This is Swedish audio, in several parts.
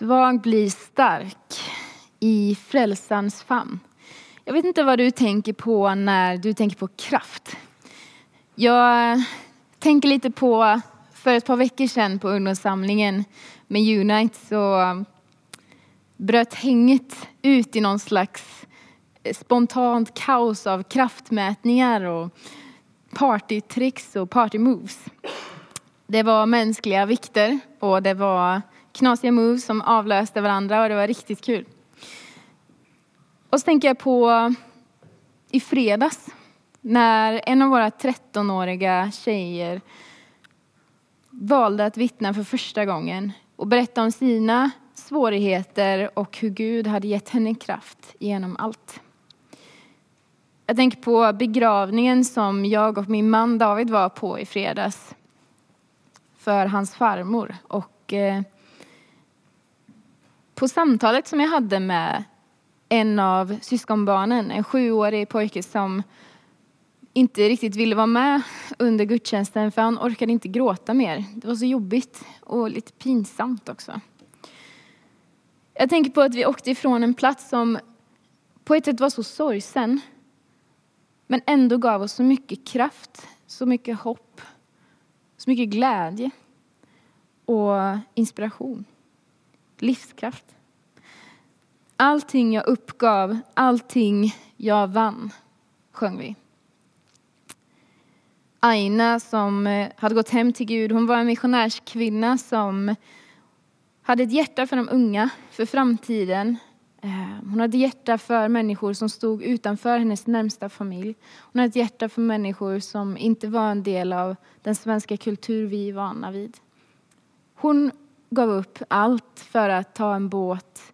Svag blir stark i frälsarens famn. Jag vet inte vad du tänker på när du tänker på kraft. Jag tänker lite på, för ett par veckor sedan på ungdomssamlingen med Unite så bröt hänget ut i någon slags eh, spontant kaos av kraftmätningar och partytricks och partymoves. Det var mänskliga vikter och det var knasiga moves som avlöste varandra och det var riktigt kul. Och så tänker jag på i fredags när en av våra 13-åriga tjejer valde att vittna för första gången och berätta om sina svårigheter och hur Gud hade gett henne kraft genom allt. Jag tänker på begravningen som jag och min man David var på i fredags för hans farmor. Och eh, på samtalet som jag hade med en av syskonbarnen, en sjuårig pojke som inte riktigt ville vara med under gudstjänsten för han orkade inte gråta mer. Det var så jobbigt och lite pinsamt också. Jag tänker på att vi åkte ifrån en plats som på ett sätt var så sorgsen men ändå gav oss så mycket kraft, så mycket hopp, så mycket glädje och inspiration. Livskraft. Allting jag uppgav, allting jag vann, sjöng vi. Aina som eh, hade gått hem till Gud, hon var en missionärskvinna som hade ett hjärta för de unga, för framtiden. Eh, hon hade hjärta för människor som stod utanför hennes närmsta familj. Hon hade ett hjärta för människor som inte var en del av den svenska kultur vi är vana vid. Hon gav upp allt för att ta en båt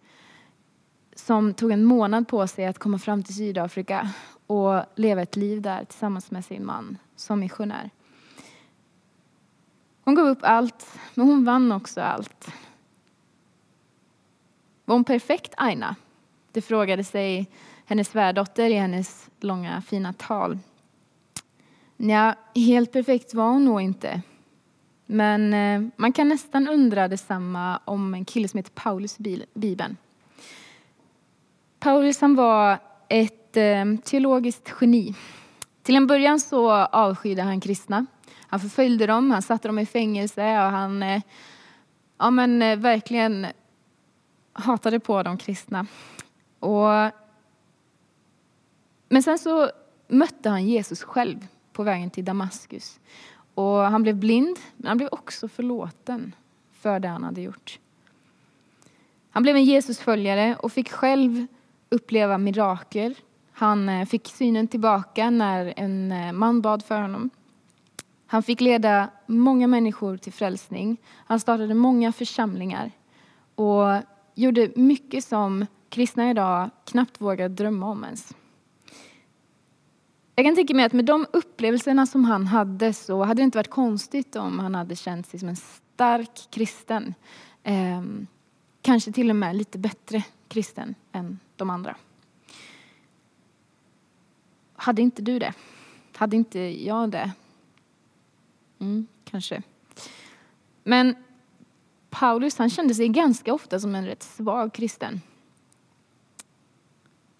som tog en månad på sig att komma fram till Sydafrika och leva ett liv där tillsammans med sin man som missionär. Hon gav upp allt, men hon vann också allt. Var hon perfekt, Aina? Det frågade sig hennes svärdotter i hennes långa fina tal. Ja, helt perfekt var hon nog inte. Men eh, man kan nästan undra detsamma om en kille som heter Paulus i Bibeln. Paulus han var ett eh, teologiskt geni. Till en början så avskydde han kristna. Han förföljde dem, han satte dem i fängelse och han eh, ja, men, eh, verkligen hatade på de kristna. Och, men sen så mötte han Jesus själv på vägen till Damaskus. Och han blev blind, men han blev också förlåten för det han hade gjort. Han blev en Jesusföljare och fick själv uppleva mirakel. Han eh, fick synen tillbaka när en eh, man bad för honom. Han fick leda många människor till frälsning. Han startade många församlingar och gjorde mycket som kristna idag knappt vågar drömma om ens. Jag kan tänka mig att med de upplevelserna som han hade så hade det inte varit konstigt om han hade känt sig som en stark kristen. Eh, kanske till och med lite bättre kristen än de andra. Hade inte du det? Hade inte jag det? Mm, kanske. Men Paulus han kände sig ganska ofta som en rätt svag kristen.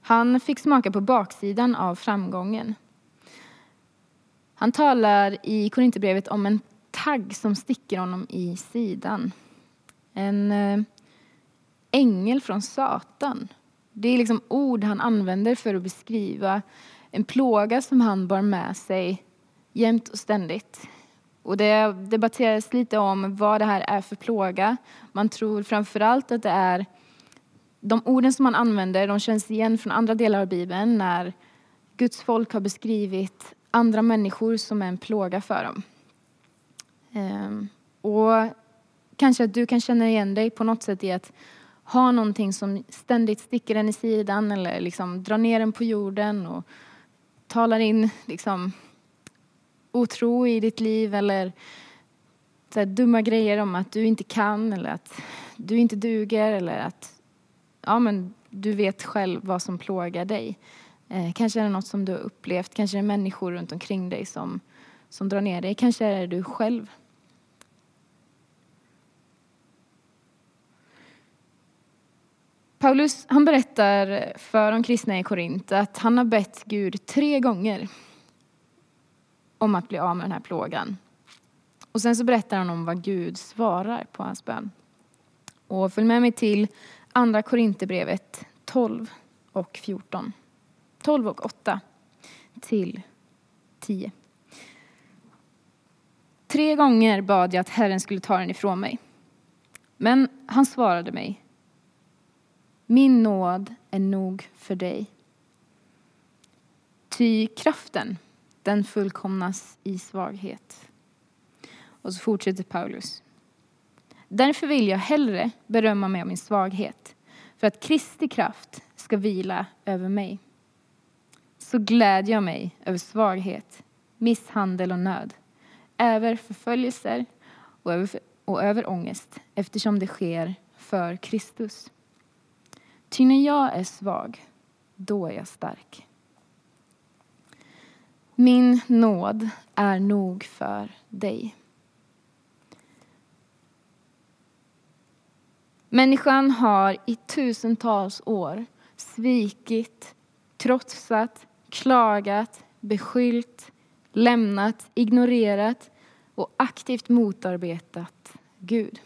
Han fick smaka på baksidan av framgången. Han talar i Korinthierbrevet om en tagg som sticker honom i sidan. En eh, ängel från Satan. Det är liksom ord han använder för att beskriva en plåga som han bar med sig jämt och ständigt. Och det debatteras lite om vad det här är för plåga. Man tror framför allt att det är de orden som man använder, de känns igen från andra delar av Bibeln när Guds folk har beskrivit andra människor som är en plåga för dem. Ehm, och kanske att du kan känna igen dig på något sätt i att ha någonting som ständigt sticker en i sidan eller liksom drar ner en på jorden och talar in liksom otro i ditt liv eller så dumma grejer om att du inte kan eller att du inte duger eller att ja, men du vet själv vad som plågar dig. Eh, kanske är det något som du har upplevt, kanske är det människor runt omkring dig som, som drar ner dig, kanske är det du själv. Paulus han berättar för de kristna i Korint att han har bett Gud tre gånger om att bli av med den här plågan. Och sen så berättar han om vad Gud svarar på hans bön. Och följ med mig till andra Korinthierbrevet 12 och 14. 12 och 8 till 10. Tre gånger bad jag att Herren skulle ta den ifrån mig. Men han svarade mig. Min nåd är nog för dig. Ty kraften, den fullkomnas i svaghet. Och så fortsätter Paulus. Därför vill jag hellre berömma mig av min svaghet, för att Kristi kraft ska vila över mig. Så glädjer jag mig över svaghet, misshandel och nöd, över förföljelser och över, och över ångest, eftersom det sker för Kristus. Ty när jag är svag, då är jag stark. Min nåd är nog för dig. Människan har i tusentals år svikit, trotsat, klagat, beskyllt, lämnat, ignorerat och aktivt motarbetat Gud.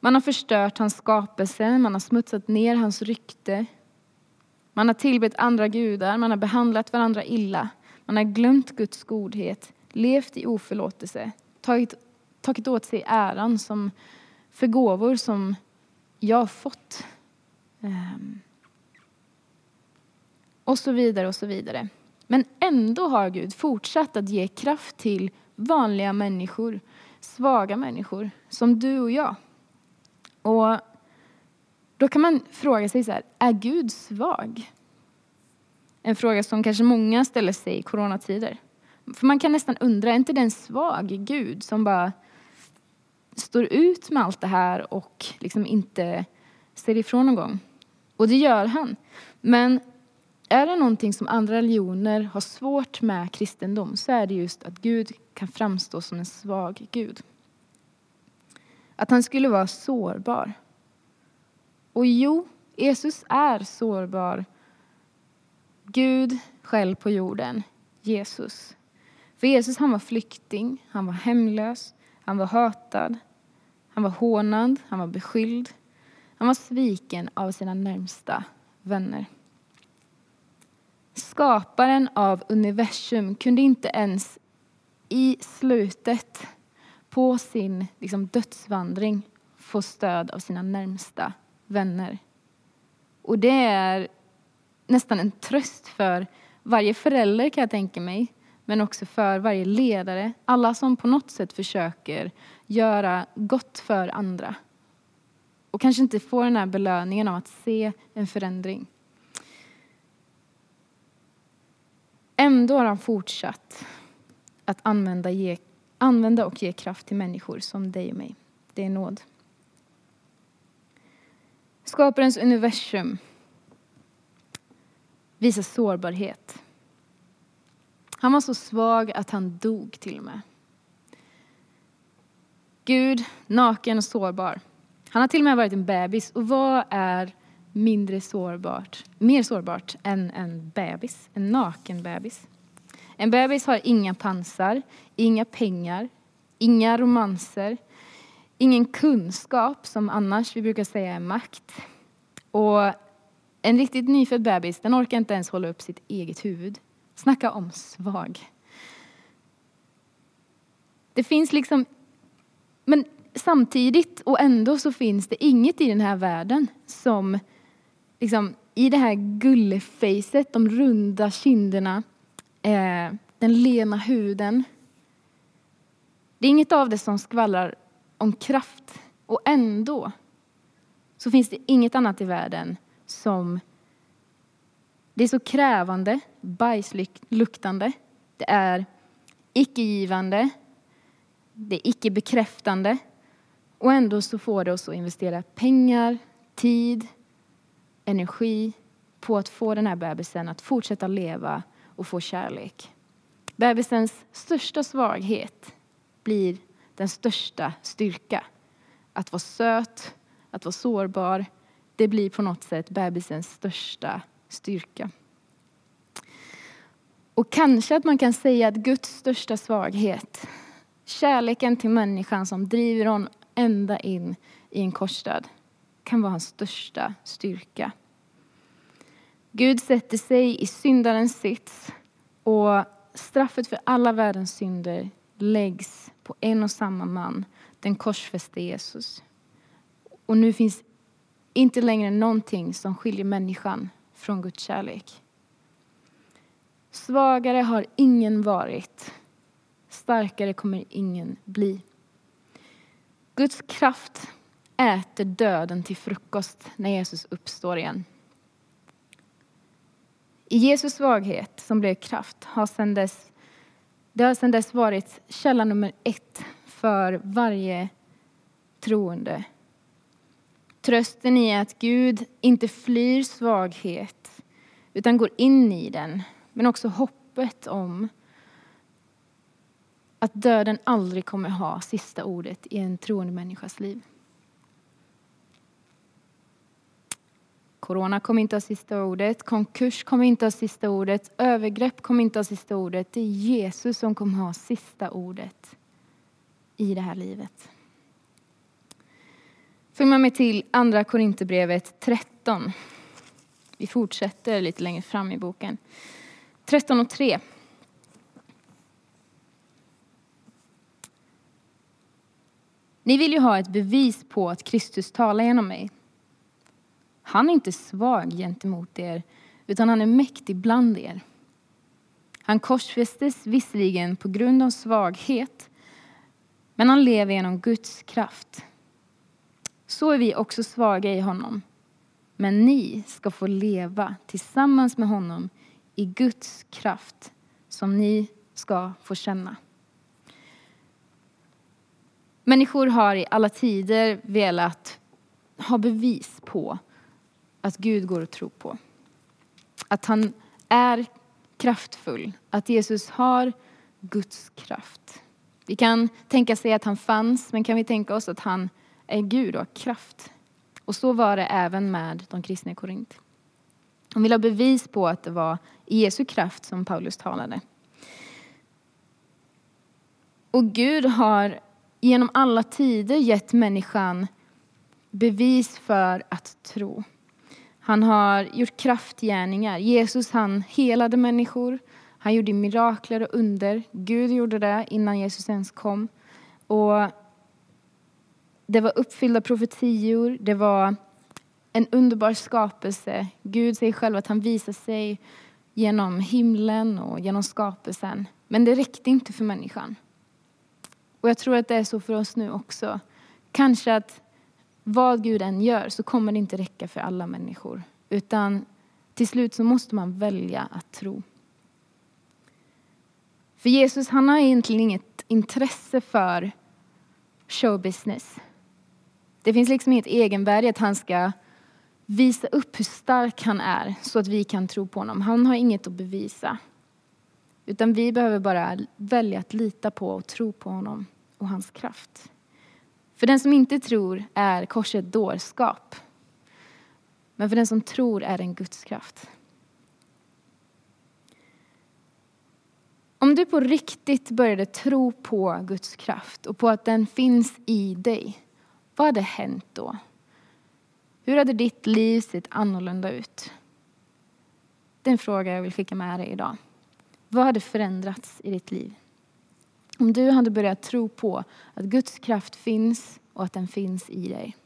Man har förstört hans skapelse, man har smutsat ner hans rykte. Man har tillbett andra gudar, man har behandlat varandra illa. Man har glömt Guds godhet, levt i oförlåtelse, tagit, tagit åt sig äran som för gåvor som jag har fått. Um, och så vidare och så vidare. Men ändå har Gud fortsatt att ge kraft till vanliga människor, svaga människor som du och jag. Och då kan man fråga sig så här, är Gud svag? En fråga som kanske många ställer sig i coronatider. För man kan nästan undra, är inte det en svag Gud som bara står ut med allt det här och liksom inte ser ifrån någon gång? Och det gör han. Men är det någonting som andra religioner har svårt med kristendom så är det just att Gud kan framstå som en svag Gud. Att han skulle vara sårbar. Och jo, Jesus är sårbar. Gud själv på jorden, Jesus. För Jesus han var flykting, han var hemlös, han var hatad, han var hånad, han var beskylld. Han var sviken av sina närmsta vänner. Skaparen av universum kunde inte ens i slutet på sin liksom, dödsvandring få stöd av sina närmsta vänner. Och det är nästan en tröst för varje förälder kan jag tänka mig, men också för varje ledare. Alla som på något sätt försöker göra gott för andra. Och kanske inte får den här belöningen av att se en förändring. Ändå har han fortsatt att använda, ge, använda och ge kraft till människor som dig och mig. Det är nåd. Skaparens universum visar sårbarhet. Han var så svag att han dog till och med. Gud, naken och sårbar. Han har till och med varit en bebis. Och vad är mindre sårbart, mer sårbart än en bebis, en naken bebis? En bebis har inga pansar, inga pengar, inga romanser, ingen kunskap som annars vi brukar säga är makt. Och en riktigt nyfödd bebis den orkar inte ens hålla upp sitt eget huvud. Snacka om svag. Det finns liksom... Men samtidigt och ändå så finns det inget i den här världen som liksom, i det här gullefejset, de runda kinderna, eh, den lena huden. Det är inget av det som skvallrar om kraft. Och ändå så finns det inget annat i världen som det är så krävande, bajsluktande, det är icke-givande, det är icke-bekräftande. Och ändå så får det oss att investera pengar, tid, energi på att få den här bebisen att fortsätta leva och få kärlek. Bebisens största svaghet blir den största styrka. Att vara söt, att vara sårbar, det blir på något sätt bebisens största styrka. Och kanske att man kan säga att Guds största svaghet, kärleken till människan som driver honom ända in i en korsdöd, kan vara hans största styrka. Gud sätter sig i syndarens sits och straffet för alla världens synder läggs på en och samma man, den korsfäste Jesus. Och nu finns inte längre någonting som skiljer människan från Guds kärlek. Svagare har ingen varit, starkare kommer ingen bli. Guds kraft äter döden till frukost när Jesus uppstår igen. I Jesus svaghet, som blev kraft, har sedan dess, det har sedan dess varit källa nummer ett för varje troende. Trösten i att Gud inte flyr svaghet, utan går in i den. Men också hoppet om att döden aldrig kommer ha sista ordet i en troende människas liv. Corona kommer inte ha sista ordet, konkurs kommer inte ha sista ordet, övergrepp kommer inte ha sista ordet. Det är Jesus som kommer ha sista ordet i det här livet. Följ med mig till Andra Korinthierbrevet 13. Vi fortsätter lite längre fram i boken. 13 och 3. Ni vill ju ha ett bevis på att Kristus talar genom mig. Han är inte svag gentemot er, utan han är mäktig bland er. Han korsfästes visserligen på grund av svaghet, men han lever genom Guds kraft. Så är vi också svaga i honom. Men ni ska få leva tillsammans med honom i Guds kraft som ni ska få känna. Människor har i alla tider velat ha bevis på att Gud går att tro på. Att han är kraftfull, att Jesus har Guds kraft. Vi kan tänka sig att han fanns, men kan vi tänka oss att han är Gud och har kraft? Och så var det även med de kristna i Korint. De vill ha bevis på att det var i Jesu kraft som Paulus talade. Och Gud har genom alla tider gett människan bevis för att tro. Han har gjort kraftgärningar. Jesus han helade människor. Han gjorde mirakler och under. Gud gjorde det innan Jesus ens kom. Och det var uppfyllda profetior. Det var en underbar skapelse. Gud säger själv att han visar sig genom himlen och genom skapelsen. Men det räckte inte för människan. Och jag tror att det är så för oss nu också. Kanske att vad Gud än gör så kommer det inte räcka för alla människor. Utan till slut så måste man välja att tro. För Jesus han har egentligen inget intresse för showbusiness. Det finns liksom inget egenvärde att han ska visa upp hur stark han är så att vi kan tro på honom. Han har inget att bevisa. Utan vi behöver bara välja att lita på och tro på honom och hans kraft. För den som inte tror är korset dårskap. Men för den som tror är det en Guds kraft. Om du på riktigt började tro på Guds kraft och på att den finns i dig, vad hade hänt då? Hur hade ditt liv sett annorlunda ut? Det är en fråga jag vill skicka med dig idag. Vad hade förändrats i ditt liv? Om du hade börjat tro på att Guds kraft finns och att den finns i dig.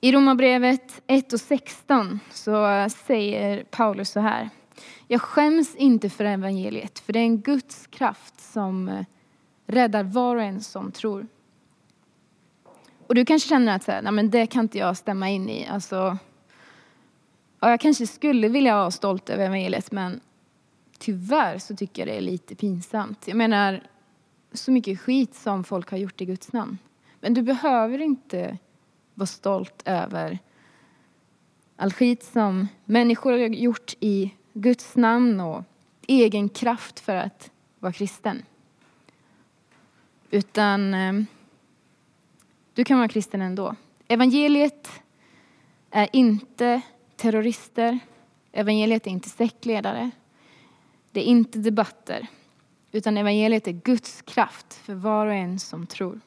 I Romarbrevet 1 och 16 så säger Paulus så här. Jag skäms inte för evangeliet, för det är en Guds kraft som eh, räddar var och en som tror. Och du kanske känner att så här, nej, men det kan inte jag stämma in i. Alltså, ja, jag kanske skulle vilja vara stolt över evangeliet, men tyvärr så tycker jag det är lite pinsamt. Jag menar, så mycket skit som folk har gjort i Guds namn. Men du behöver inte vara stolt över all skit som människor har gjort i Guds namn och egen kraft för att vara kristen. Utan eh, du kan vara kristen ändå. Evangeliet är inte terrorister. Evangeliet är inte sektledare. Det är inte debatter. Utan evangeliet är Guds kraft för var och en som tror.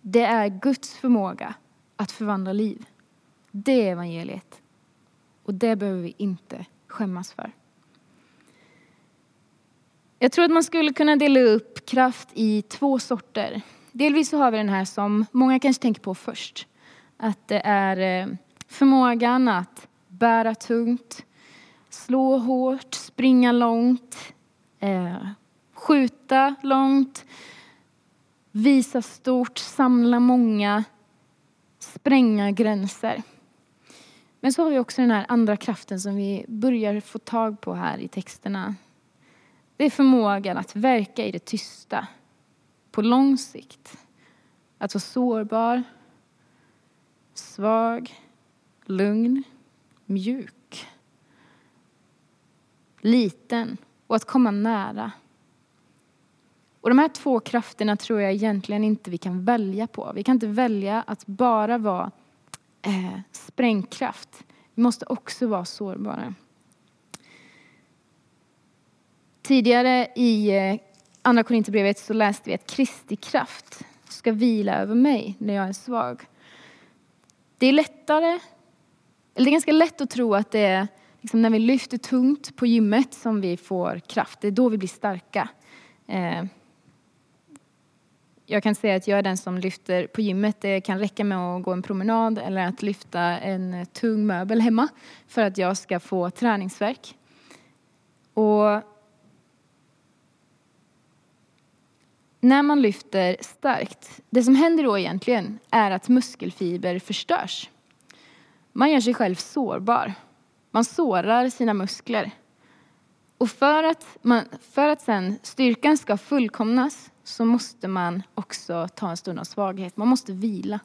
Det är Guds förmåga att förvandla liv. Det är evangeliet. Och det behöver vi inte skämmas för. Jag tror att man skulle kunna dela upp kraft i två sorter. Delvis så har vi den här som många kanske tänker på först. Att det är eh, förmågan att bära tungt, slå hårt, springa långt, eh, skjuta långt, visa stort, samla många, spränga gränser. Men så har vi också den här andra kraften som vi börjar få tag på här i texterna. Det är förmågan att verka i det tysta, på lång sikt. Att vara sårbar, svag, lugn, mjuk, liten och att komma nära. Och de här två krafterna tror jag egentligen inte vi kan välja på. Vi kan inte välja att bara vara eh, sprängkraft. Vi måste också vara sårbara. Tidigare i eh, Andra Korinthierbrevet så läste vi att Kristi kraft ska vila över mig när jag är svag. Det är lättare, eller det är ganska lätt att tro att det är liksom när vi lyfter tungt på gymmet som vi får kraft. Det är då vi blir starka. Eh, jag kan säga att jag är den som lyfter på gymmet. Det kan räcka med att gå en promenad eller att lyfta en tung möbel hemma för att jag ska få träningsverk. Och när man lyfter starkt, det som händer då egentligen är att muskelfiber förstörs. Man gör sig själv sårbar. Man sårar sina muskler. Och för att, man, för att sen styrkan ska fullkomnas så måste man också ta en stund av svaghet. Man måste vila.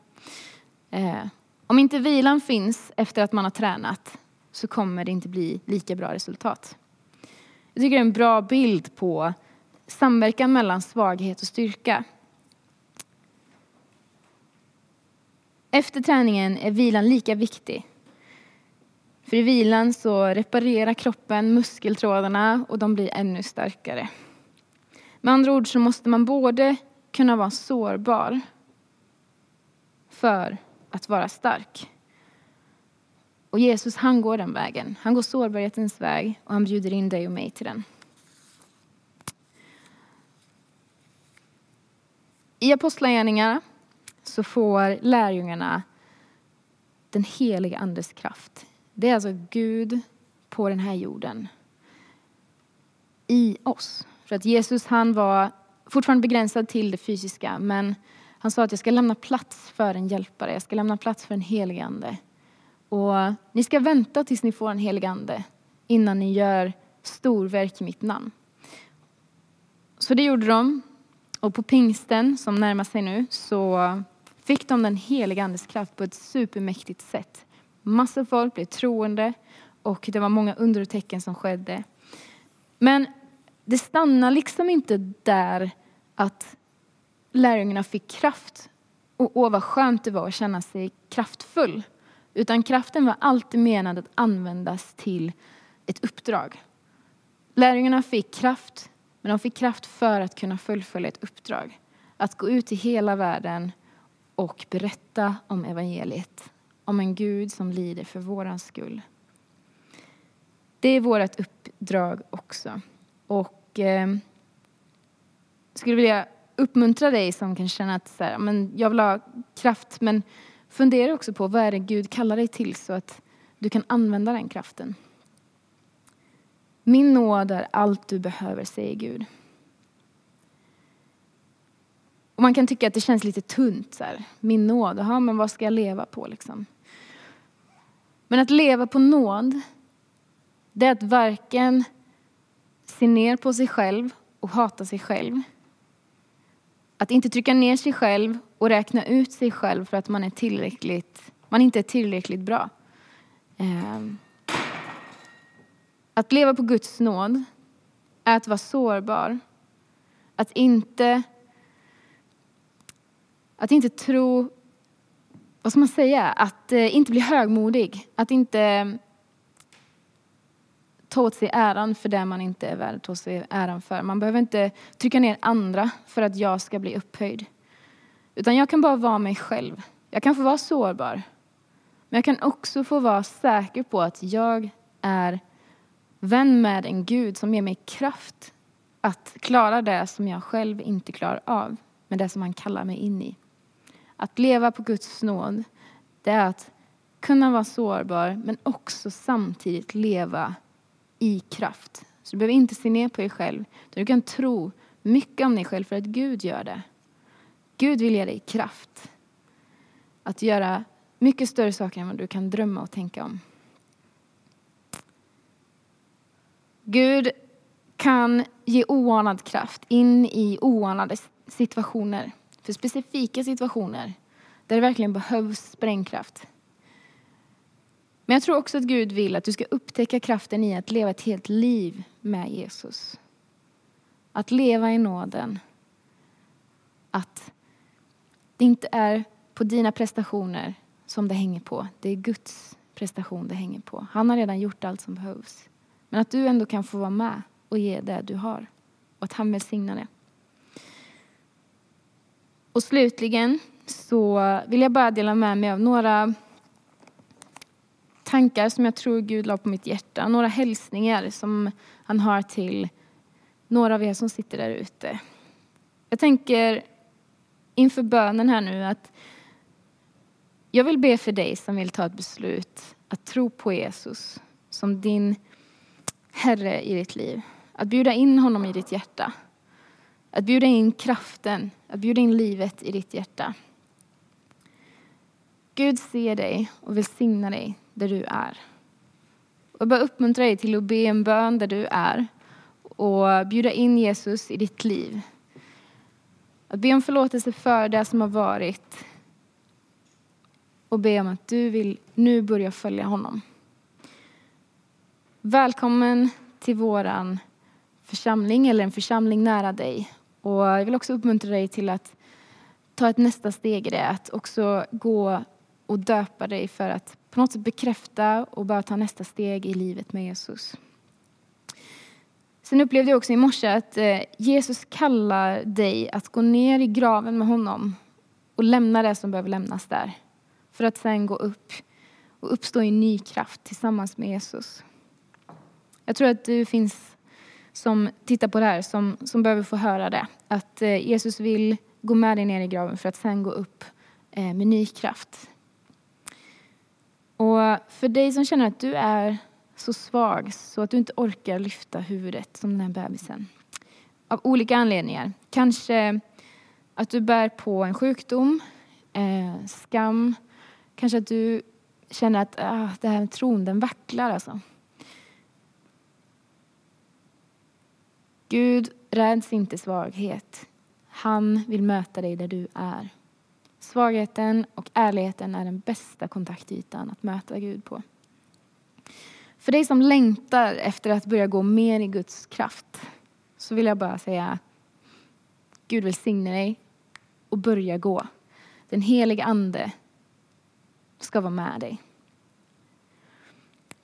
Eh, om inte vilan finns efter att man har tränat så kommer det inte bli lika bra resultat. Jag tycker det är en bra bild på samverkan mellan svaghet och styrka. Efter träningen är vilan lika viktig. För i vilan så reparerar kroppen muskeltrådarna och de blir ännu starkare. Med andra ord så måste man både kunna vara sårbar för att vara stark. Och Jesus han går den vägen. Han går sårbarhetens väg och han bjuder in dig och mig till den. I Apostlagärningarna så får lärjungarna den heliga Andes kraft. Det är alltså Gud på den här jorden. I oss. För att Jesus han var fortfarande begränsad till det fysiska men han sa att jag ska lämna plats för en hjälpare, jag ska lämna plats för en helig ande. Och ni ska vänta tills ni får en helig ande innan ni gör storverk i mitt namn. Så det gjorde de. Och på pingsten som närmar sig nu så fick de den heliga andes kraft på ett supermäktigt sätt. Massor av folk blev troende och det var många under och tecken som skedde. Men det stannar liksom inte där att lärjungarna fick kraft och åh vad skönt det var att känna sig kraftfull. Utan kraften var alltid menad att användas till ett uppdrag. Lärjungarna fick kraft, men de fick kraft för att kunna fullfölja ett uppdrag. Att gå ut i hela världen och berätta om evangeliet. Om en Gud som lider för våran skull. Det är vårt uppdrag också. Och eh, skulle vilja uppmuntra dig som kan känna att så här, men jag vill ha kraft, men fundera också på vad är det Gud kallar dig till så att du kan använda den kraften. Min nåd är allt du behöver, säger Gud. Och man kan tycka att det känns lite tunt. Så här. Min nåd, aha, men vad ska jag leva på? Liksom? Men att leva på nåd, det är att varken se ner på sig själv och hata sig själv. Att inte trycka ner sig själv och räkna ut sig själv för att man, är tillräckligt, man inte är tillräckligt bra. Ehm. Att leva på Guds nåd är att vara sårbar. Att inte, att inte tro vad ska man säga, att eh, inte bli högmodig. Att inte eh, ta åt sig äran för det man inte är värd att ta åt sig äran för. Man behöver inte trycka ner andra för att jag ska bli upphöjd. Utan jag kan bara vara mig själv. Jag kan få vara sårbar. Men jag kan också få vara säker på att jag är vän med en Gud som ger mig kraft att klara det som jag själv inte klarar av, men det som han kallar mig in i. Att leva på Guds nåd, det är att kunna vara sårbar men också samtidigt leva i kraft. Så du behöver inte se ner på dig själv. Du kan tro mycket om dig själv för att Gud gör det. Gud vill ge dig kraft att göra mycket större saker än vad du kan drömma och tänka om. Gud kan ge oanad kraft in i oanade situationer. För specifika situationer där det verkligen behövs sprängkraft. Men jag tror också att Gud vill att du ska upptäcka kraften i att leva ett helt liv med Jesus. Att leva i nåden. Att det inte är på dina prestationer som det hänger på. Det är Guds prestation det hänger på. Han har redan gjort allt som behövs. Men att du ändå kan få vara med och ge det du har. Och att han välsignar det. Och slutligen så vill jag bara dela med mig av några tankar som jag tror Gud la på mitt hjärta. Några hälsningar som han har till några av er som sitter där ute. Jag tänker inför bönen här nu att jag vill be för dig som vill ta ett beslut att tro på Jesus som din Herre i ditt liv. Att bjuda in honom i ditt hjärta. Att bjuda in kraften, att bjuda in livet i ditt hjärta. Gud ser dig och välsignar dig där du är. Och jag bara uppmuntrar dig till att be en bön där du är och bjuda in Jesus i ditt liv. Att be om förlåtelse för det som har varit och be om att du vill nu börja följa honom. Välkommen till våran församling eller en församling nära dig. Och jag vill också uppmuntra dig till att ta ett nästa steg i det, att också gå och döpa dig för att på något sätt bekräfta och bara ta nästa steg i livet med Jesus. Sen upplevde jag också i morse att eh, Jesus kallar dig att gå ner i graven med honom och lämna det som behöver lämnas där. För att sen gå upp och uppstå i ny kraft tillsammans med Jesus. Jag tror att du finns som tittar på det här som, som behöver få höra det. Att eh, Jesus vill gå med dig ner i graven för att sen gå upp eh, med ny kraft. Och för dig som känner att du är så svag så att du inte orkar lyfta huvudet som den här bebisen. Av olika anledningar. Kanske att du bär på en sjukdom, eh, skam. Kanske att du känner att ah, det här med tron, den vacklar alltså. Gud räds inte svaghet. Han vill möta dig där du är. Svagheten och ärligheten är den bästa kontaktytan att möta Gud på. För dig som längtar efter att börja gå mer i Guds kraft så vill jag bara säga Gud välsigne dig och börja gå. Den helige Ande ska vara med dig.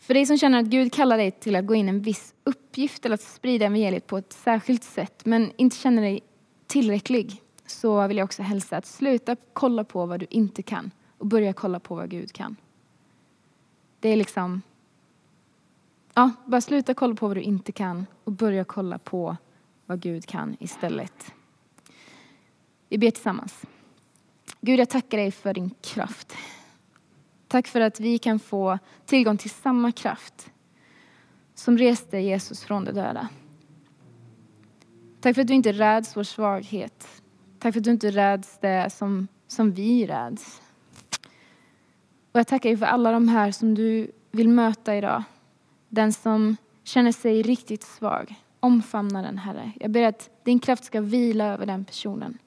För dig som känner att Gud kallar dig till att gå in en viss uppgift eller att sprida evangeliet på ett särskilt sätt men inte känner dig tillräcklig så vill jag också hälsa att sluta kolla på vad du inte kan och börja kolla på vad Gud kan. Det är liksom, ja, bara sluta kolla på vad du inte kan och börja kolla på vad Gud kan istället. Vi ber tillsammans. Gud, jag tackar dig för din kraft. Tack för att vi kan få tillgång till samma kraft som reste Jesus från de döda. Tack för att du inte räds vår svaghet. Tack för att du inte räds det som, som vi räds. Och jag tackar dig för alla de här som du vill möta idag. Den som känner sig riktigt svag, omfamna den Herre. Jag ber att din kraft ska vila över den personen.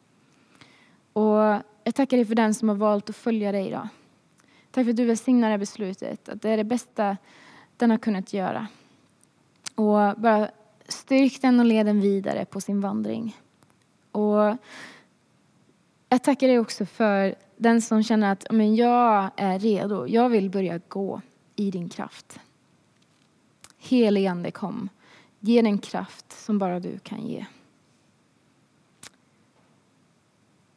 Och jag tackar dig för den som har valt att följa dig idag. Tack för att du välsignar det beslutet, att det är det bästa den har kunnat göra. Och bara styrk den och led den vidare på sin vandring. Och jag tackar dig också för den som känner att men jag är redo, jag vill börja gå i din kraft. Helige Ande kom, ge den kraft som bara du kan ge.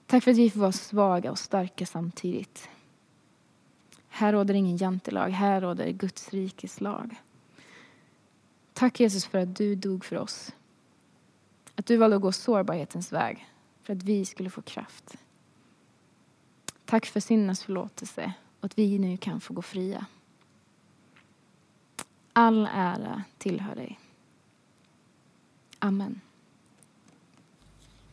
Tack för att vi får vara svaga och starka samtidigt. Här råder ingen jantelag, här råder Guds rikes lag. Tack Jesus för att du dog för oss. Att du valde att gå sårbarhetens väg för att vi skulle få kraft. Tack för syndernas förlåtelse och att vi nu kan få gå fria. All ära tillhör dig. Amen.